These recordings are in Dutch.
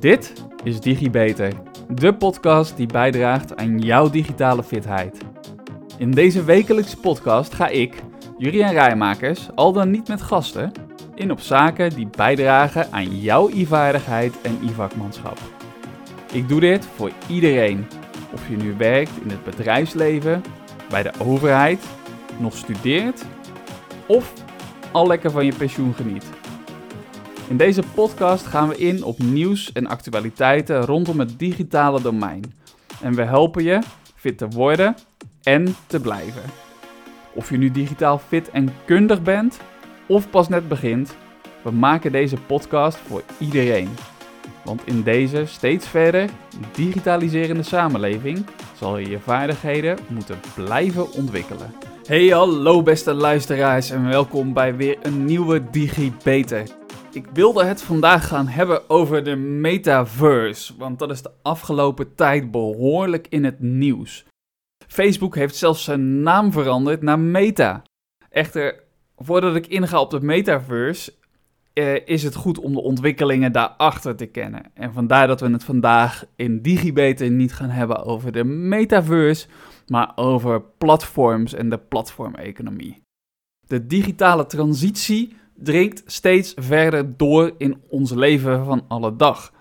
Dit is DigiBeter, de podcast die bijdraagt aan jouw digitale fitheid. In deze wekelijkse podcast ga ik, Jurian Rijmakers, al dan niet met gasten, in op zaken die bijdragen aan jouw i-vaardigheid en i-vakmanschap. Ik doe dit voor iedereen, of je nu werkt in het bedrijfsleven, bij de overheid, nog studeert of al lekker van je pensioen geniet. In deze podcast gaan we in op nieuws en actualiteiten rondom het digitale domein. En we helpen je fit te worden en te blijven. Of je nu digitaal fit en kundig bent of pas net begint, we maken deze podcast voor iedereen. Want in deze steeds verder digitaliserende samenleving zal je je vaardigheden moeten blijven ontwikkelen. Hey hallo beste luisteraars en welkom bij weer een nieuwe DigiBeter. Ik wilde het vandaag gaan hebben over de metaverse, want dat is de afgelopen tijd behoorlijk in het nieuws. Facebook heeft zelfs zijn naam veranderd naar Meta. Echter, voordat ik inga op de metaverse, eh, is het goed om de ontwikkelingen daarachter te kennen. En vandaar dat we het vandaag in DigiBeter niet gaan hebben over de metaverse, maar over platforms en de platformeconomie. De digitale transitie dringt steeds verder door in ons leven van alle dag.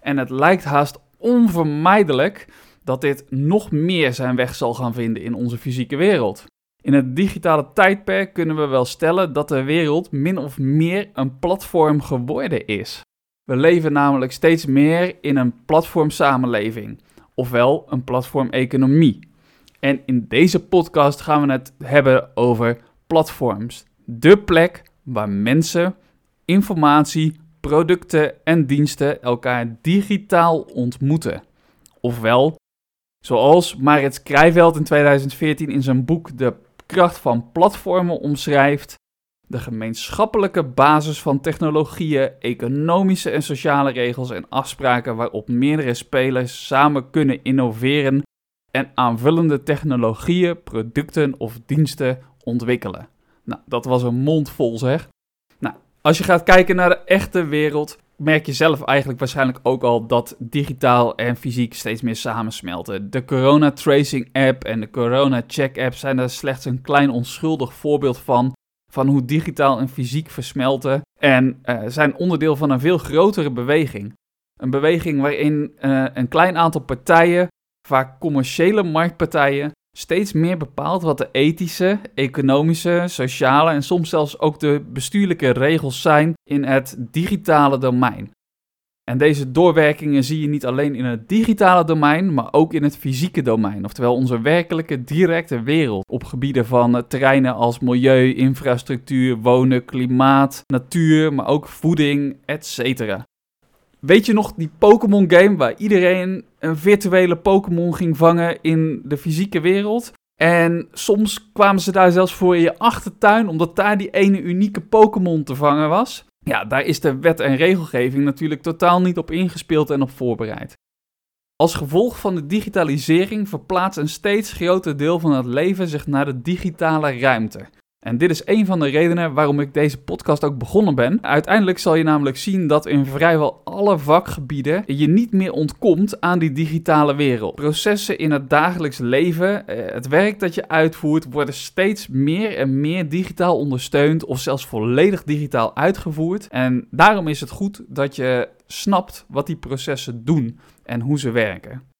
En het lijkt haast onvermijdelijk dat dit nog meer zijn weg zal gaan vinden in onze fysieke wereld. In het digitale tijdperk kunnen we wel stellen dat de wereld min of meer een platform geworden is. We leven namelijk steeds meer in een platformsamenleving, ofwel een platformeconomie. En in deze podcast gaan we het hebben over platforms. De plek waar mensen, informatie, producten en diensten elkaar digitaal ontmoeten. Ofwel, zoals Marit Krijveld in 2014 in zijn boek De kracht van platformen omschrijft, de gemeenschappelijke basis van technologieën, economische en sociale regels en afspraken waarop meerdere spelers samen kunnen innoveren en aanvullende technologieën, producten of diensten ontwikkelen. Nou, dat was een mond vol zeg. Nou, als je gaat kijken naar de echte wereld, merk je zelf eigenlijk waarschijnlijk ook al dat digitaal en fysiek steeds meer samensmelten. De Corona Tracing App en de Corona Check App zijn er slechts een klein onschuldig voorbeeld van. Van hoe digitaal en fysiek versmelten. En uh, zijn onderdeel van een veel grotere beweging. Een beweging waarin uh, een klein aantal partijen, vaak commerciële marktpartijen, steeds meer bepaalt wat de ethische, economische, sociale en soms zelfs ook de bestuurlijke regels zijn in het digitale domein. En deze doorwerkingen zie je niet alleen in het digitale domein, maar ook in het fysieke domein, oftewel onze werkelijke directe wereld op gebieden van terreinen als milieu, infrastructuur, wonen, klimaat, natuur, maar ook voeding, etc. Weet je nog die Pokémon game waar iedereen een virtuele Pokémon ging vangen in de fysieke wereld? En soms kwamen ze daar zelfs voor in je achtertuin, omdat daar die ene unieke Pokémon te vangen was. Ja, daar is de wet en regelgeving natuurlijk totaal niet op ingespeeld en op voorbereid. Als gevolg van de digitalisering verplaatst een steeds groter deel van het leven zich naar de digitale ruimte. En dit is een van de redenen waarom ik deze podcast ook begonnen ben. Uiteindelijk zal je namelijk zien dat in vrijwel alle vakgebieden je niet meer ontkomt aan die digitale wereld. Processen in het dagelijks leven, eh, het werk dat je uitvoert, worden steeds meer en meer digitaal ondersteund of zelfs volledig digitaal uitgevoerd. En daarom is het goed dat je snapt wat die processen doen en hoe ze werken.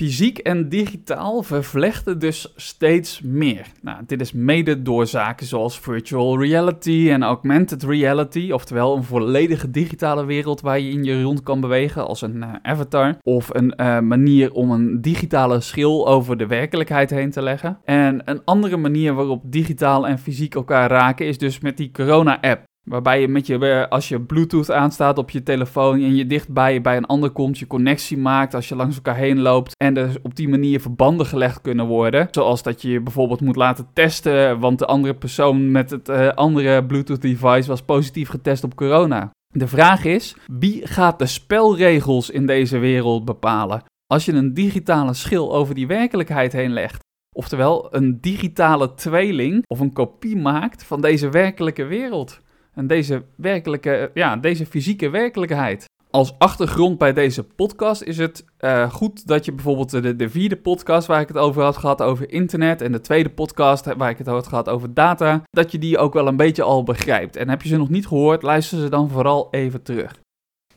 Fysiek en digitaal vervlechten dus steeds meer. Nou, dit is mede door zaken zoals virtual reality en augmented reality, oftewel een volledige digitale wereld waar je in je rond kan bewegen als een uh, avatar, of een uh, manier om een digitale schil over de werkelijkheid heen te leggen. En een andere manier waarop digitaal en fysiek elkaar raken is dus met die corona-app. Waarbij je met je, eh, als je Bluetooth aanstaat op je telefoon en je dichtbij bij een ander komt, je connectie maakt als je langs elkaar heen loopt. En er op die manier verbanden gelegd kunnen worden. Zoals dat je je bijvoorbeeld moet laten testen, want de andere persoon met het uh, andere Bluetooth device was positief getest op corona. De vraag is, wie gaat de spelregels in deze wereld bepalen? Als je een digitale schil over die werkelijkheid heen legt, oftewel een digitale tweeling of een kopie maakt van deze werkelijke wereld. En deze werkelijke, ja, deze fysieke werkelijkheid. Als achtergrond bij deze podcast is het uh, goed dat je bijvoorbeeld de, de, vierde podcast waar ik het over had gehad over internet en de tweede podcast waar ik het over had gehad over data, dat je die ook wel een beetje al begrijpt. En heb je ze nog niet gehoord, luister ze dan vooral even terug.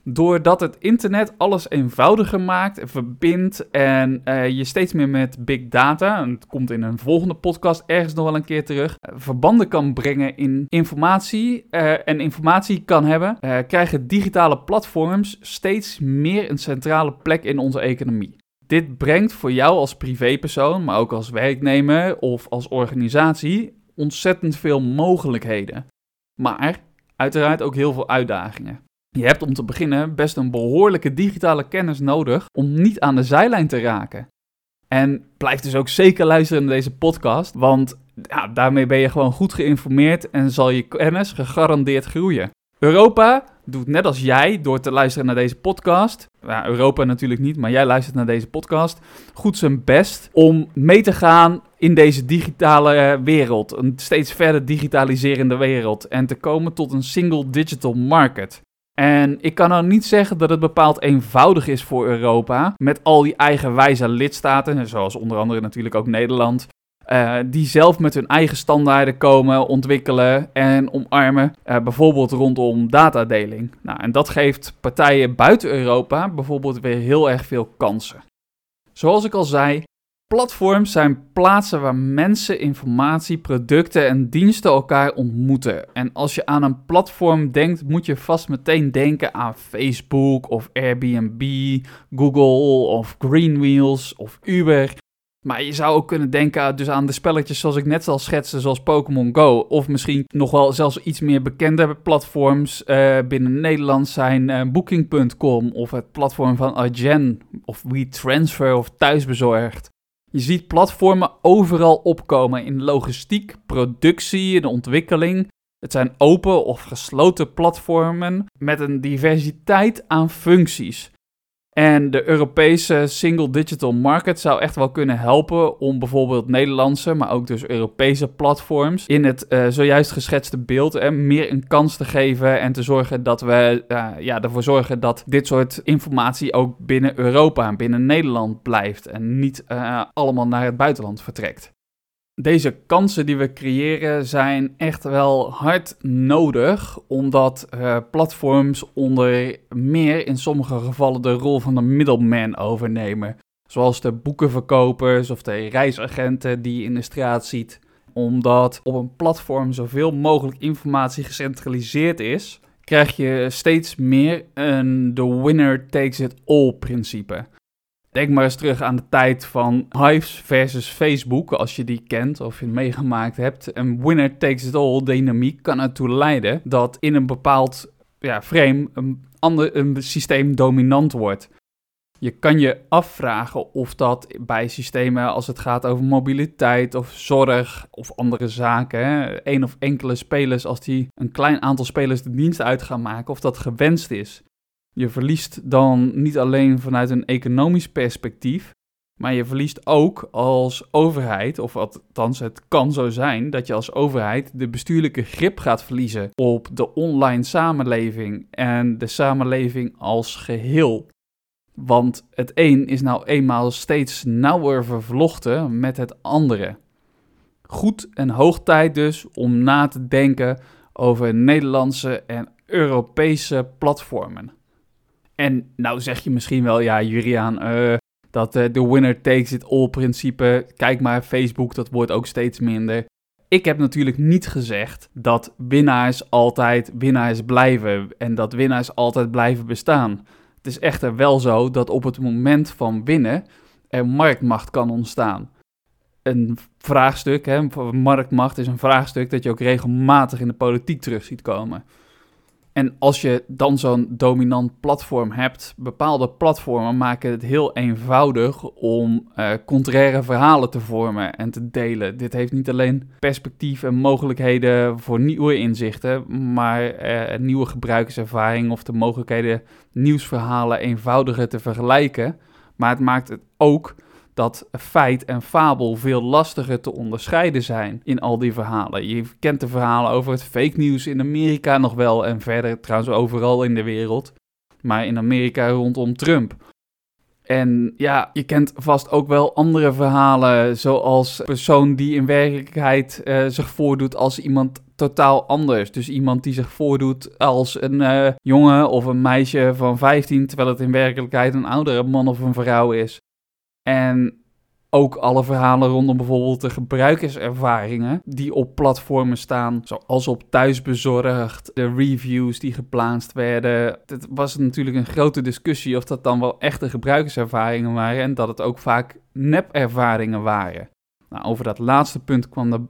Doordat het internet alles eenvoudiger maakt, verbindt en uh, je steeds meer met big data, en het komt in een volgende podcast ergens nog wel een keer terug, uh, verbanden kan brengen in informatie uh, en informatie kan hebben, krijgen digitale platforms steeds meer een centrale plek in onze economie. Dit brengt voor jou als privépersoon, maar ook als werknemer of als organisatie ontzettend veel mogelijkheden. Maar uiteraard ook heel veel uitdagingen. Je hebt om te beginnen best een behoorlijke digitale kennis nodig om niet aan de zijlijn te raken. En blijf dus ook zeker luisteren naar deze podcast, want ja, daarmee ben je gewoon goed geïnformeerd en zal je kennis gegarandeerd groeien. Europa doet net als jij door te luisteren naar deze podcast. Europa natuurlijk niet, maar jij luistert naar deze podcast. Goed zijn best om mee te gaan in deze digitale wereld. Een steeds verder digitaliserende wereld. En te komen tot een single digital market. En ik kan nou niet zeggen dat het bepaald eenvoudig is voor Europa, met al die eigenwijze lidstaten, zoals onder andere natuurlijk ook Nederland, uh, die zelf met hun eigen standaarden komen, ontwikkelen en omarmen, uh, bijvoorbeeld rondom datadeling. Nou, en dat geeft partijen buiten Europa bijvoorbeeld weer heel erg veel kansen. Zoals ik al zei, Platforms zijn plaatsen waar mensen, informatie, producten en diensten elkaar ontmoeten. En als je aan een platform denkt, moet je vast meteen denken aan Facebook of Airbnb, Google of Greenwheels of Uber. Maar je zou ook kunnen denken dus aan de spelletjes zoals ik net al schetste, zoals Pokémon Go. Of misschien nog wel zelfs iets meer bekende platforms uh, binnen Nederland zijn uh, Booking.com of het platform van Agen of WeTransfer of Thuisbezorgd. Je ziet platformen overal opkomen in logistiek, productie en ontwikkeling. Het zijn open of gesloten platformen met een diversiteit aan functies. En de Europese Single Digital Market zou echt wel kunnen helpen om bijvoorbeeld Nederlandse, maar ook dus Europese platforms in het uh, zojuist geschetste beeld uh, meer een kans te geven en te zorgen dat we uh, ja, ervoor zorgen dat dit soort informatie ook binnen Europa, binnen Nederland blijft en niet allemaal naar het buitenland vertrekt. Deze kansen die we creëren zijn echt wel hard nodig, omdat uh, platforms onder meer in sommige gevallen de rol van de middleman overnemen. Zoals de boekenverkopers of de reisagenten die je in de straat ziet. Omdat op een platform zoveel mogelijk informatie gecentraliseerd is, krijg je steeds meer een the winner takes it all principe. Denk maar eens terug aan de tijd van Hives versus Facebook, als je die kent of je meegemaakt hebt. Een winner takes it all dynamiek kan ertoe leiden dat in een bepaald ja, frame een, ander, een systeem dominant wordt. Je kan je afvragen of dat bij systemen als het gaat over mobiliteit of zorg of andere zaken, één of enkele spelers, als die een klein aantal spelers de dienst uit gaan maken, of dat gewenst is. Je verliest dan niet alleen vanuit een economisch perspectief, maar je verliest ook als overheid, of althans het kan zo zijn, dat je als overheid de bestuurlijke grip gaat verliezen op de online samenleving en de samenleving als geheel. Want het een is nou eenmaal steeds nauwer vervlochten met het andere. Goed en hoog tijd dus om na te denken over Nederlandse en Europese platformen. En nou zeg je misschien wel, ja, Juriaan, uh, dat uh, de winner takes it all principe. Kijk maar, Facebook, dat wordt ook steeds minder. Ik heb natuurlijk niet gezegd dat winnaars altijd winnaars blijven en dat winnaars altijd blijven bestaan. Het is echter wel zo dat op het moment van winnen er marktmacht kan ontstaan. Een vraagstuk, hè, marktmacht is een vraagstuk dat je ook regelmatig in de politiek terug ziet komen. En als je dan zo'n dominant platform hebt, bepaalde platformen maken het heel eenvoudig om uh, contraire verhalen te vormen en te delen. Dit heeft niet alleen perspectief en mogelijkheden voor nieuwe inzichten, maar uh, nieuwe gebruikerservaring of de mogelijkheden nieuwsverhalen eenvoudiger te vergelijken. Maar het maakt het ook dat feit en fabel veel lastiger te onderscheiden zijn in al die verhalen. Je kent de verhalen over het fake nieuws in Amerika nog wel en verder trouwens overal in de wereld. maar in Amerika rondom Trump. En ja, je kent vast ook wel andere verhalen, zoals een persoon die in werkelijkheid uh, zich voordoet als iemand totaal anders. Dus iemand die zich voordoet als een uh, jongen of een meisje van 15, terwijl het in werkelijkheid een oudere man of een vrouw is. En ook alle verhalen rondom bijvoorbeeld de gebruikerservaringen die op platformen staan, zoals op thuisbezorgd, de reviews die geplaatst werden. Het was natuurlijk een grote discussie of dat dan wel echte gebruikerservaringen waren en dat het ook vaak nep-ervaringen waren. Nou, over dat laatste punt kwam de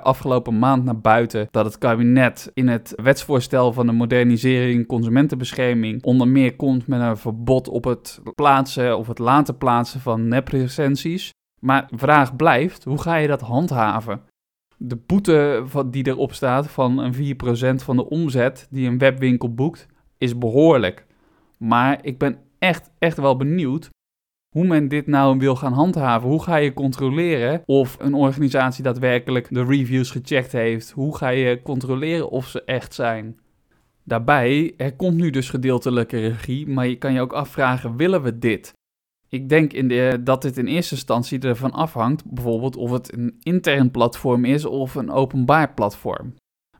afgelopen maand naar buiten dat het kabinet in het wetsvoorstel van de modernisering consumentenbescherming onder meer komt met een verbod op het plaatsen of het laten plaatsen van neprecensies. Maar vraag blijft, hoe ga je dat handhaven? De boete die erop staat van een 4% van de omzet die een webwinkel boekt, is behoorlijk. Maar ik ben echt, echt wel benieuwd hoe men dit nou wil gaan handhaven. Hoe ga je controleren of een organisatie daadwerkelijk de reviews gecheckt heeft? Hoe ga je controleren of ze echt zijn? Daarbij, er komt nu dus gedeeltelijke regie, maar je kan je ook afvragen, willen we dit? Ik denk in de, dat dit in eerste instantie ervan afhangt, bijvoorbeeld of het een intern platform is of een openbaar platform.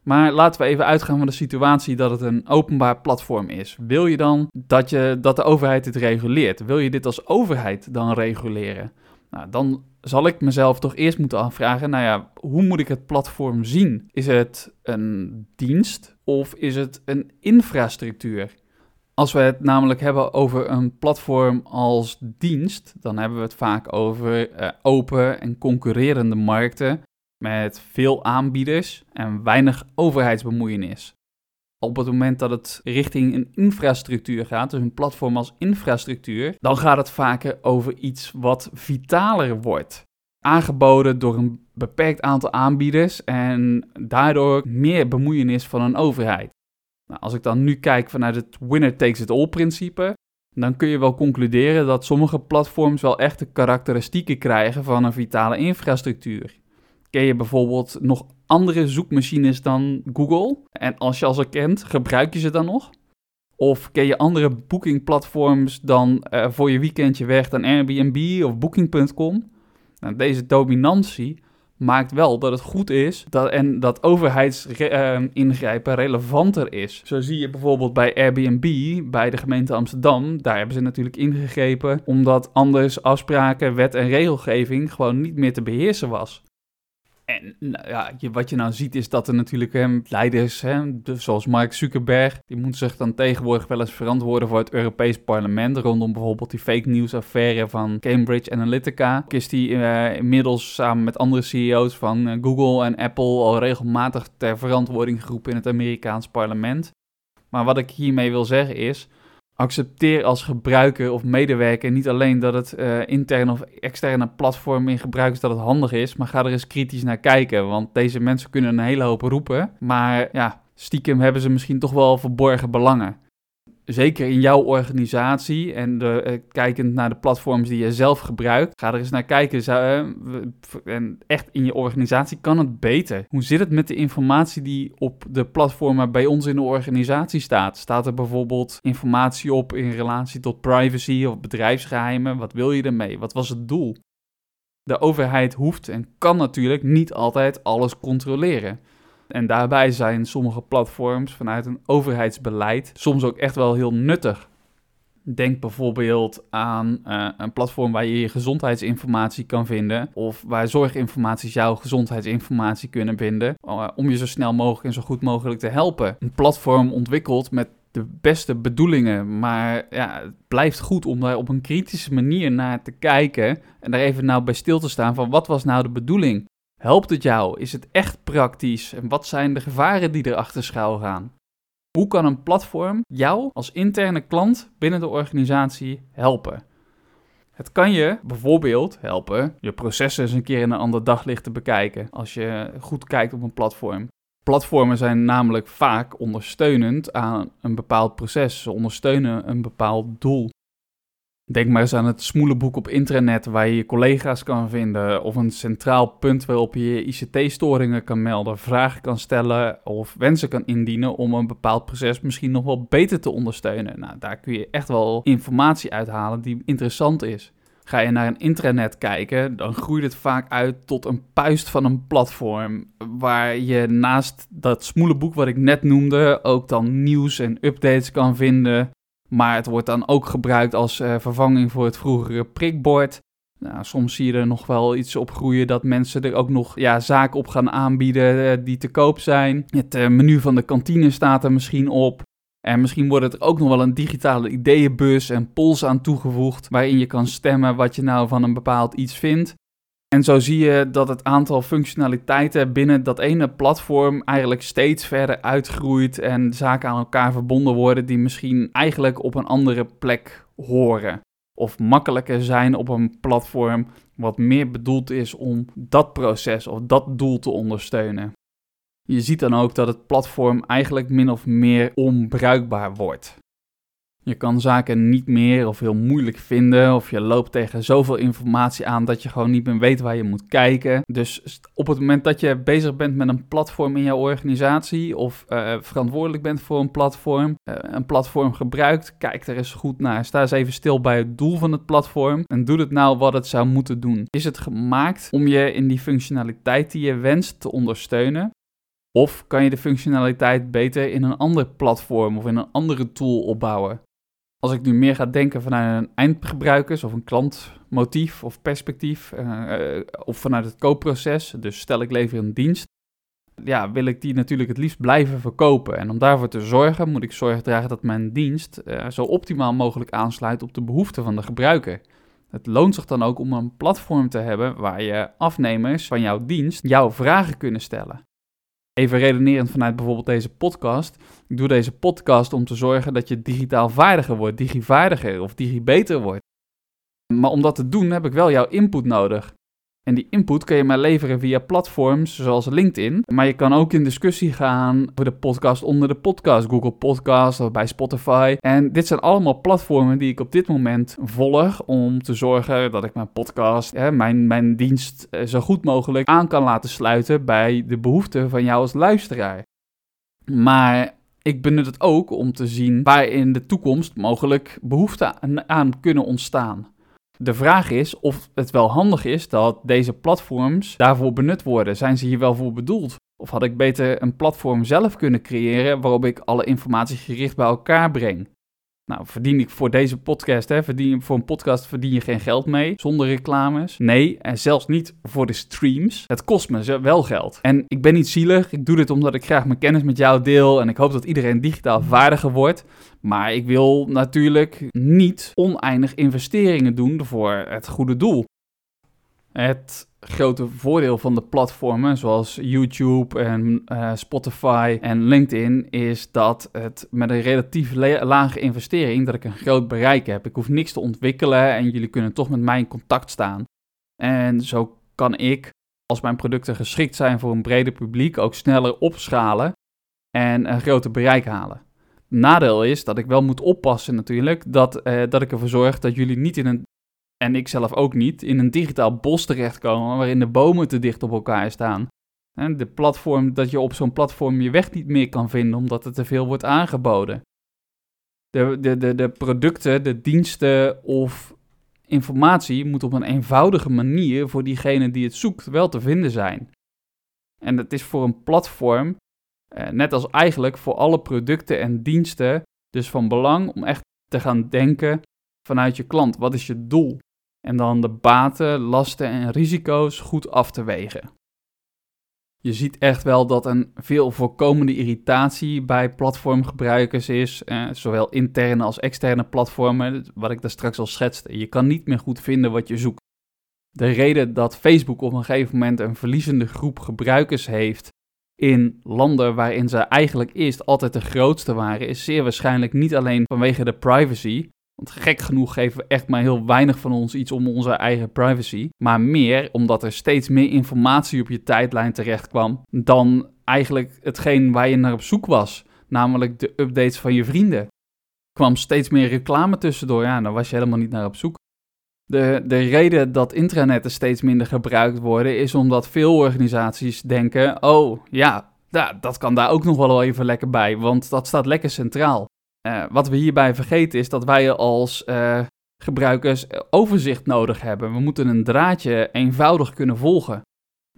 Maar laten we even uitgaan van de situatie dat het een openbaar platform is. Wil je dan dat, je, dat de overheid dit reguleert? Wil je dit als overheid dan reguleren? Nou, dan zal ik mezelf toch eerst moeten afvragen, nou ja, hoe moet ik het platform zien? Is het een dienst of is het een infrastructuur? Als we het namelijk hebben over een platform als dienst, dan hebben we het vaak over uh, open en concurrerende markten met veel aanbieders en weinig overheidsbemoeienis. Op het moment dat het richting een infrastructuur gaat, dus een platform als infrastructuur, dan gaat het vaker over iets wat vitaler wordt. Aangeboden door een beperkt aantal aanbieders en daardoor meer bemoeienis van een overheid. Nou, als ik dan nu kijk vanuit het winner takes it all principe, dan kun je wel concluderen dat sommige platforms wel echt de karakteristieken krijgen van een vitale infrastructuur. Ken je bijvoorbeeld nog andere zoekmachines dan Google? En als je al ze kent, gebruik je ze dan nog? Of ken je andere boekingplatforms dan uh, voor je weekendje weg dan Airbnb of Booking.com? Nou, deze dominantie maakt wel dat het goed is dat, en dat overheidsingrijpen uh, relevanter is. Zo zie je bijvoorbeeld bij Airbnb, bij de gemeente Amsterdam, daar hebben ze natuurlijk ingegrepen omdat anders afspraken, wet en regelgeving gewoon niet meer te beheersen was. En nou wat je nou ziet is dat er natuurlijk leiders, hè, zoals Mark Zuckerberg, die moeten zich dan tegenwoordig wel eens verantwoorden voor het Europees Parlement. Rondom bijvoorbeeld die fake news affaire van Cambridge Analytica. Is die uh, inmiddels samen met andere CEO's van uh, Google en Apple al regelmatig ter verantwoording geroepen in het Amerikaans parlement. Maar wat ik hiermee wil zeggen is, accepteer als gebruiker of medewerker niet alleen dat het uh, interne of externe platform in gebruik is dat het handig is, maar ga er eens kritisch naar kijken. Want deze mensen kunnen een hele hoop roepen, maar ja, stiekem hebben ze misschien toch wel verborgen belangen zeker in jouw organisatie en de, uh, kijkend naar de platforms die je zelf gebruikt, ga er eens naar kijken. Zou, uh, en echt in je organisatie kan het beter. Hoe zit het met de informatie die op de platformen bij ons in de organisatie staat? Staat er bijvoorbeeld informatie op in relatie tot privacy of bedrijfsgeheimen? Wat wil je ermee? Wat was het doel? De overheid hoeft en kan natuurlijk niet altijd alles controleren. En daarbij zijn sommige platforms vanuit een overheidsbeleid soms ook echt wel heel nuttig. Denk bijvoorbeeld aan uh, een platform waar je je gezondheidsinformatie kan vinden. Of waar zorginformaties jouw gezondheidsinformatie kunnen vinden. Uh, om je zo snel mogelijk en zo goed mogelijk te helpen. Een platform ontwikkeld met de beste bedoelingen. Maar ja, het blijft goed om daar op een kritische manier naar te kijken. En daar even nou bij stil te staan van wat was nou de bedoeling? Helpt het jou? Is het echt praktisch? En wat zijn de gevaren die erachter schuil gaan? Hoe kan een platform jou als interne klant binnen de organisatie helpen? Het kan je bijvoorbeeld helpen je processen eens een keer in een ander daglicht te bekijken als je goed kijkt op een platform. Platformen zijn namelijk vaak ondersteunend aan een bepaald proces. Ze ondersteunen een bepaald doel. Denk maar eens aan het smoelenboek op internet waar je je collega's kan vinden, of een centraal punt waarop je je ICT-storingen kan melden, vragen kan stellen of wensen kan indienen om een bepaald proces misschien nog wel beter te ondersteunen. Nou, daar kun je echt wel informatie uithalen die interessant is. Ga je naar een intranet kijken, dan groeit het vaak uit tot een puist van een platform. Waar je naast dat smoelenboek wat ik net noemde, ook dan nieuws en updates kan vinden. Maar het wordt dan ook gebruikt als uh, vervanging voor het vroegere prikbord. Nou, soms zie je er nog wel iets op groeien dat mensen er ook nog ja, zaken op gaan aanbieden uh, die te koop zijn. Het uh, menu van de kantine staat er misschien op. En misschien wordt er ook nog wel een digitale ideeënbus en polls aan toegevoegd, waarin je kan stemmen wat je nou van een bepaald iets vindt. En zo zie je dat het aantal functionaliteiten binnen dat ene platform eigenlijk steeds verder uitgroeit en zaken aan elkaar verbonden worden die misschien eigenlijk op een andere plek horen. Of makkelijker zijn op een platform wat meer bedoeld is om dat proces of dat doel te ondersteunen. Je ziet dan ook dat het platform eigenlijk min of meer onbruikbaar wordt. Je kan zaken niet meer of heel moeilijk vinden, of je loopt tegen zoveel informatie aan dat je gewoon niet meer weet waar je moet kijken. Dus op het moment dat je bezig bent met een platform in jouw organisatie of uh, verantwoordelijk bent voor een platform, uh, een platform gebruikt, kijk er eens goed naar. Sta eens even stil bij het doel van het platform en doe het nou wat het zou moeten doen. Is het gemaakt om je in die functionaliteit die je wenst te ondersteunen? Of kan je de functionaliteit beter in een ander platform of in een andere tool opbouwen? Als ik nu meer ga denken vanuit een eindgebruikers of een klantmotief of perspectief, uh, of vanuit het koopproces, dus stel ik lever een dienst, ja, wil ik die natuurlijk het liefst blijven verkopen. En om daarvoor te zorgen, moet ik zorg dragen dat mijn dienst uh, zo optimaal mogelijk aansluit op de behoeften van de gebruiker. Het loont zich dan ook om een platform te hebben waar je afnemers van jouw dienst jouw vragen kunnen stellen. Even redenerend vanuit bijvoorbeeld deze podcast. Ik doe deze podcast om te zorgen dat je digitaal vaardiger wordt, digivaardiger of digibeter wordt. Maar om dat te doen heb ik wel jouw input nodig. En die input kun je maar leveren via platforms zoals LinkedIn. Maar je kan ook in discussie gaan over de podcast onder de podcast. Google Podcast of bij Spotify. En dit zijn allemaal platformen die ik op dit moment volg. Om te zorgen dat ik mijn podcast, hè, mijn, mijn dienst eh, zo goed mogelijk aan kan laten sluiten bij de behoeften van jou als luisteraar. Maar ik benut het ook om te zien waar in de toekomst mogelijk behoeften aan kunnen ontstaan. De vraag is of het wel handig is dat deze platforms daarvoor benut worden. Zijn ze hier wel voor bedoeld? Of had ik beter een platform zelf kunnen creëren waarop ik alle informatie gericht bij elkaar breng? Nou, verdien ik voor deze podcast, hè, verdien, voor een podcast verdien je geen geld mee, zonder reclames. Nee, en zelfs niet voor de streams. Het kost me wel geld. En ik ben niet zielig, ik doe dit omdat ik graag mijn kennis met jou deel en ik hoop dat iedereen digitaal vaardiger wordt. Maar ik wil natuurlijk niet oneindig investeringen doen voor het goede doel. Het grote voordeel van de platformen zoals YouTube en uh, Spotify en LinkedIn is dat het met een relatief lage investering dat ik een groot bereik heb. Ik hoef niks te ontwikkelen en jullie kunnen toch met mij in contact staan. En zo kan ik, als mijn producten geschikt zijn voor een breder publiek, ook sneller opschalen en een groter bereik halen. Nadeel is dat ik wel moet oppassen natuurlijk, dat, uh, dat ik ervoor zorg dat jullie niet in een en ik zelf ook niet, in een digitaal bos terechtkomen waarin de bomen te dicht op elkaar staan. De platform, dat je op zo'n platform je weg niet meer kan vinden omdat er te veel wordt aangeboden. De, de, de, de producten, de diensten of informatie moet op een eenvoudige manier voor diegene die het zoekt wel te vinden zijn. En het is voor een platform, eh, net als eigenlijk voor alle producten en diensten, dus van belang om echt te gaan denken vanuit je klant. Wat is je doel? En dan de baten, lasten en risico's goed af te wegen. Je ziet echt wel dat een veel voorkomende irritatie bij platformgebruikers is, eh, zowel interne als externe platformen, wat ik daar straks al schetste. Je kan niet meer goed vinden wat je zoekt. De reden dat Facebook op een gegeven moment een verliezende groep gebruikers heeft in landen waarin ze eigenlijk eerst altijd de grootste waren, is zeer waarschijnlijk niet alleen vanwege de privacy, want gek genoeg geven we echt maar heel weinig van ons iets om onze eigen privacy. Maar meer omdat er steeds meer informatie op je tijdlijn terecht kwam dan eigenlijk hetgeen waar je naar op zoek was. Namelijk de updates van je vrienden. kwam steeds meer reclame tussendoor. Ja, daar was je helemaal niet naar op zoek. De, de reden dat intranetten steeds minder gebruikt worden, is omdat veel organisaties denken: oh ja, dat kan daar ook nog wel even lekker bij, want dat staat lekker centraal. Uh, wat we hierbij vergeten is dat wij als uh, gebruikers overzicht nodig hebben. We moeten een draadje eenvoudig kunnen volgen.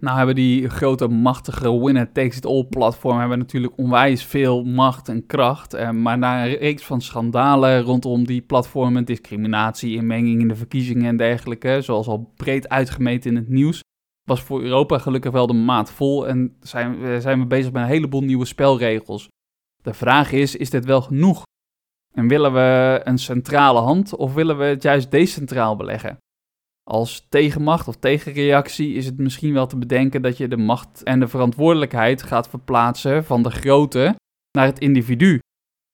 Nou hebben die grote machtige winner takes it all platform hebben natuurlijk onwijs veel macht en kracht. Eh, maar na een reeks van schandalen rondom die platformen, discriminatie, inmenging in de verkiezingen en dergelijke, zoals al breed uitgemeten in het nieuws, was voor Europa gelukkig wel de maat vol en zijn, zijn we bezig met een heleboel nieuwe spelregels. De vraag is, is dit wel genoeg? En willen we een centrale hand of willen we het juist decentraal beleggen? Als tegenmacht of tegenreactie is het misschien wel te bedenken dat je de macht en de verantwoordelijkheid gaat verplaatsen van de grote naar het individu.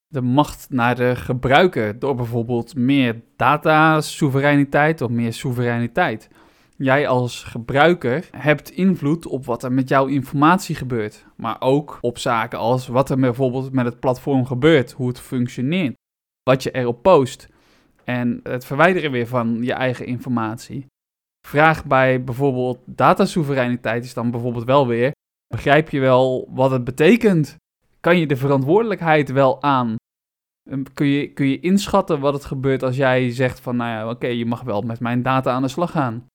De macht naar de gebruiker door bijvoorbeeld meer data-soevereiniteit of meer soevereiniteit. Jij als gebruiker hebt invloed op wat er met jouw informatie gebeurt, maar ook op zaken als wat er bijvoorbeeld met het platform gebeurt, hoe het functioneert, wat je erop post en het verwijderen weer van je eigen informatie. Vraag bij bijvoorbeeld datasoevereiniteit is dan bijvoorbeeld wel weer: begrijp je wel wat het betekent? Kan je de verantwoordelijkheid wel aan? Ehm, kun je, kun je inschatten wat het gebeurt als jij zegt van, nou ja, oké, je mag wel met mijn data aan de slag gaan.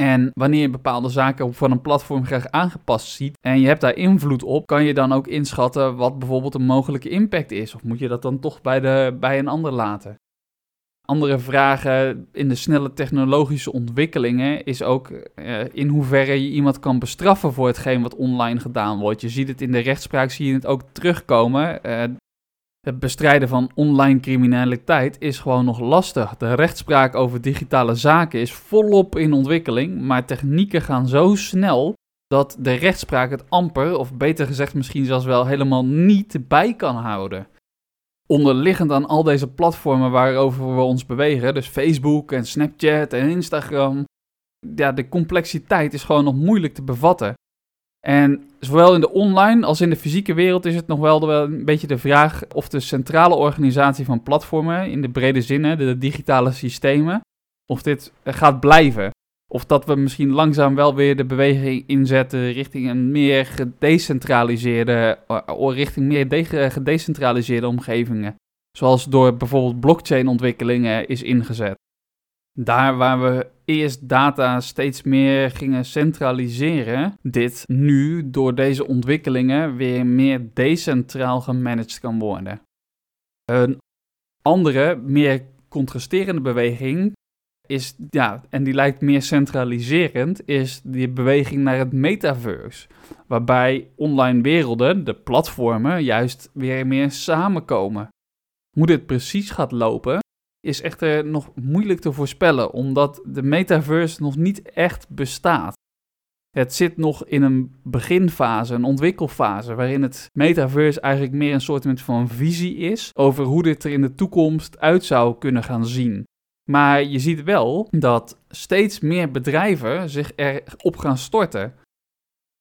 En wanneer je bepaalde zaken van een platform graag aangepast ziet en je hebt daar invloed op, kan je dan ook inschatten wat bijvoorbeeld een mogelijke impact is? Of moet je dat dan toch bij, de, bij een ander laten? Andere vragen in de snelle technologische ontwikkelingen is ook uh, in hoeverre je iemand kan bestraffen voor hetgeen wat online gedaan wordt. Je ziet het in de rechtspraak, zie je het ook terugkomen. Uh, het bestrijden van online criminaliteit is gewoon nog lastig. De rechtspraak over digitale zaken is volop in ontwikkeling, maar technieken gaan zo snel dat de rechtspraak het amper, of beter gezegd misschien zelfs wel helemaal niet bij kan houden onderliggend aan al deze platformen waarover we ons bewegen, dus Facebook en Snapchat en Instagram, ja, de complexiteit is gewoon nog moeilijk te bevatten. En zowel in de online als in de fysieke wereld is het nog wel een beetje de vraag of de centrale organisatie van platformen, in de brede zin, de digitale systemen, of dit gaat blijven. Of dat we misschien langzaam wel weer de beweging inzetten richting een meer gedecentraliseerde, richting meer gedecentraliseerde omgevingen. Zoals door bijvoorbeeld blockchain-ontwikkelingen is ingezet. Daar waar we eerst data steeds meer gingen centraliseren, dit nu door deze ontwikkelingen weer meer decentraal gemanaged kan worden. Een andere, meer contrasterende beweging is, ja, en die lijkt meer centraliserend, is die beweging naar het metaverse. Waarbij online werelden, de platformen, juist weer meer samenkomen. Hoe dit precies gaat lopen, is echter nog moeilijk te voorspellen, omdat de metaverse nog niet echt bestaat. Het zit nog in een beginfase, een ontwikkelfase, waarin het metaverse eigenlijk meer een soort van visie is over hoe dit er in de toekomst uit zou kunnen gaan zien. Maar je ziet wel dat steeds meer bedrijven zich erop gaan storten.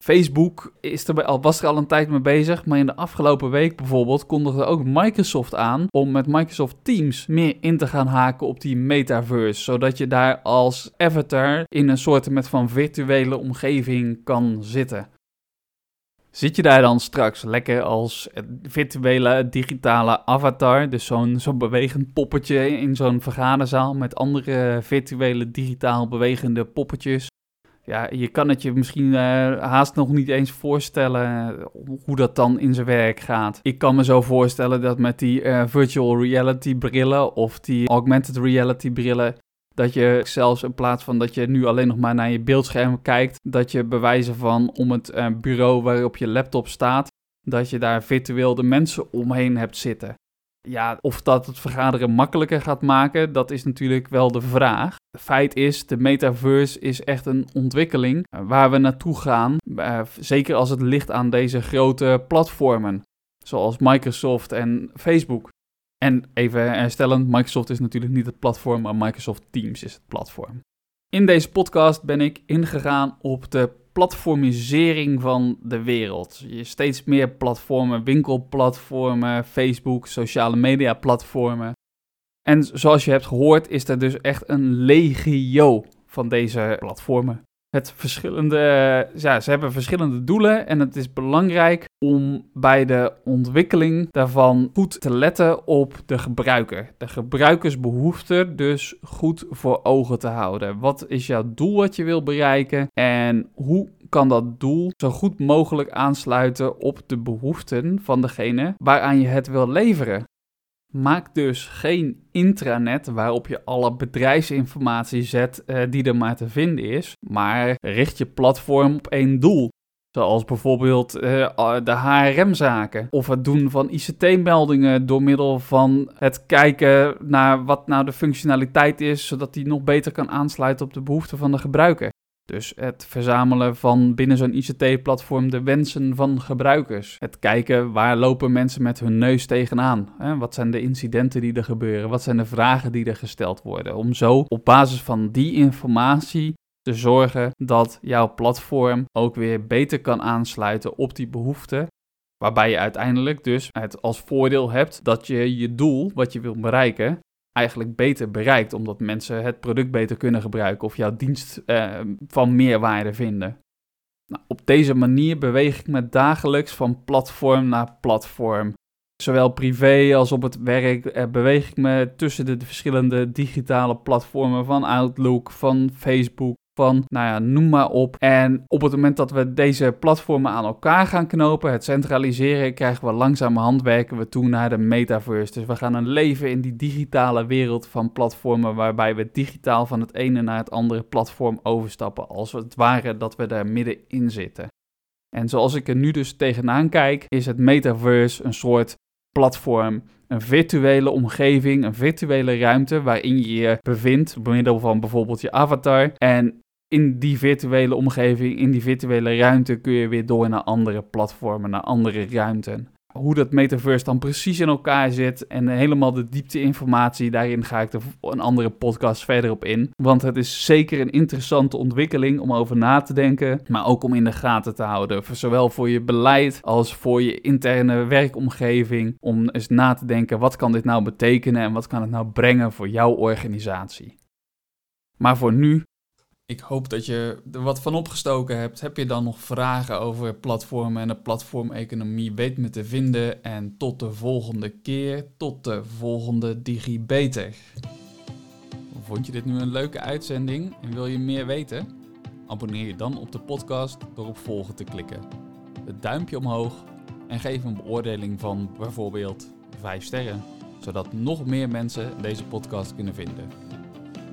Facebook is er al, was er al een tijd mee bezig, maar in de afgelopen week bijvoorbeeld kondigde ook Microsoft aan om met Microsoft Teams meer in te gaan haken op die metaverse, zodat je daar als avatar in een soort met van virtuele omgeving kan zitten. Zit je daar dan straks lekker als virtuele digitale avatar, dus zo'n zo'n bewegend poppetje in zo'n vergaderzaal met andere virtuele digitaal bewegende poppetjes? Ja, je kan het je misschien uh, haast nog niet eens voorstellen hoe dat dan in zijn werk gaat. Ik kan me zo voorstellen dat met die uh, virtual reality brillen of die augmented reality brillen dat je zelfs in plaats van dat je nu alleen nog maar naar je beeldscherm kijkt, dat je bewijzen van om het bureau waarop je laptop staat, dat je daar virtueel de mensen omheen hebt zitten. Ja, of dat het vergaderen makkelijker gaat maken, dat is natuurlijk wel de vraag. Feit is, de metaverse is echt een ontwikkeling waar we naartoe gaan. Uh, zeker als het ligt aan deze grote platformen, zoals Microsoft en Facebook. En even herstellend, Microsoft is natuurlijk niet het platform, maar Microsoft Teams is het platform. In deze podcast ben ik ingegaan op de platformisering van de wereld. Je steeds meer platformen, winkelplatformen, Facebook, sociale media platformen. En zoals je hebt gehoord, is er dus echt een legio van deze platformen. Het verschillende, ja, ze hebben verschillende doelen en het is belangrijk om bij de ontwikkeling daarvan goed te letten op de gebruiker. De gebruikersbehoeften dus goed voor ogen te houden. Wat is jouw doel wat je wil bereiken en hoe kan dat doel zo goed mogelijk aansluiten op de behoeften van degene waaraan je het wil leveren. Maak dus geen intranet waarop je alle bedrijfsinformatie zet uh, die er maar te vinden is, maar richt je platform op één doel. Zoals bijvoorbeeld uh, de HRM-zaken. Of het doen van ICT-meldingen door middel van het kijken naar wat nou de functionaliteit is, zodat die nog beter kan aansluiten op de behoeften van de gebruiker. Dus het verzamelen van binnen zo'n ICT-platform de wensen van gebruikers. Het kijken waar lopen mensen met hun neus tegenaan. Hè? Wat zijn de incidenten die er gebeuren? Wat zijn de vragen die er gesteld worden? Om zo op basis van die informatie te zorgen dat jouw platform ook weer beter kan aansluiten op die behoeften. Waarbij je uiteindelijk dus het als voordeel hebt dat je je doel, wat je wilt bereiken, eigenlijk beter bereikt, omdat mensen het product beter kunnen gebruiken of jouw dienst uh, van meerwaarde vinden. Nou, op deze manier beweeg ik me dagelijks van platform naar platform. Zowel privé als op het werk uh, beweeg ik me tussen de verschillende digitale platformen van Outlook, van Facebook, van, nou ja, noem maar op. En op het moment dat we deze platformen aan elkaar gaan knopen, het centraliseren, krijgen we langzamerhand werken we toe naar de metaverse. Dus we gaan een leven in die digitale wereld van platformen, waarbij we digitaal van het ene naar het andere platform overstappen, als het ware dat we daar middenin zitten. En zoals ik er nu dus tegenaan kijk, is het metaverse een soort platform een virtuele omgeving, een virtuele ruimte waarin je je bevindt door middel van bijvoorbeeld je avatar. En in die virtuele omgeving, in die virtuele ruimte, kun je weer door naar andere platformen, naar andere ruimten. Hoe dat metaverse dan precies in elkaar zit en helemaal de diepte-informatie, daarin ga ik er een andere podcast verder op in. Want het is zeker een interessante ontwikkeling om over na te denken, maar ook om in de gaten te houden. Zowel voor je beleid als voor je interne werkomgeving. Om eens na te denken, wat kan dit nou betekenen en wat kan het nou brengen voor jouw organisatie. Maar voor nu ik hoop dat je er wat van opgestoken hebt. Heb je dan nog vragen over platformen en de platformeconomie? Weet me te vinden. En tot de volgende keer. Tot de volgende DigiBeter. Vond je dit nu een leuke uitzending en wil je meer weten? Abonneer je dan op de podcast door op volgen te klikken. Het duimpje omhoog en geef een beoordeling van bijvoorbeeld 5 sterren, zodat nog meer mensen deze podcast kunnen vinden.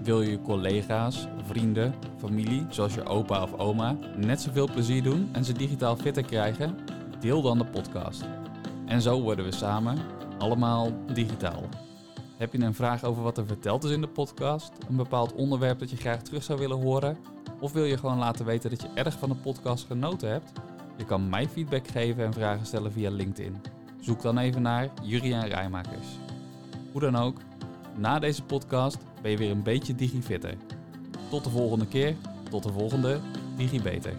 Wil je collega's, vrienden, familie, zoals je opa of oma, net zoveel plezier doen en ze digitaal fitter krijgen? Deel dan de podcast. En zo worden we samen allemaal digitaal. Heb je een vraag over wat er verteld is in de podcast? Een bepaald onderwerp dat je graag terug zou willen horen? Of wil je gewoon laten weten dat je erg van de podcast genoten hebt? Je kan mij feedback geven en vragen stellen via LinkedIn. Zoek dan even naar Juriaan Rijmakers. Hoe dan ook, na deze podcast ben je weer een beetje digifitter. Tot de volgende keer, tot de volgende DigiBeter.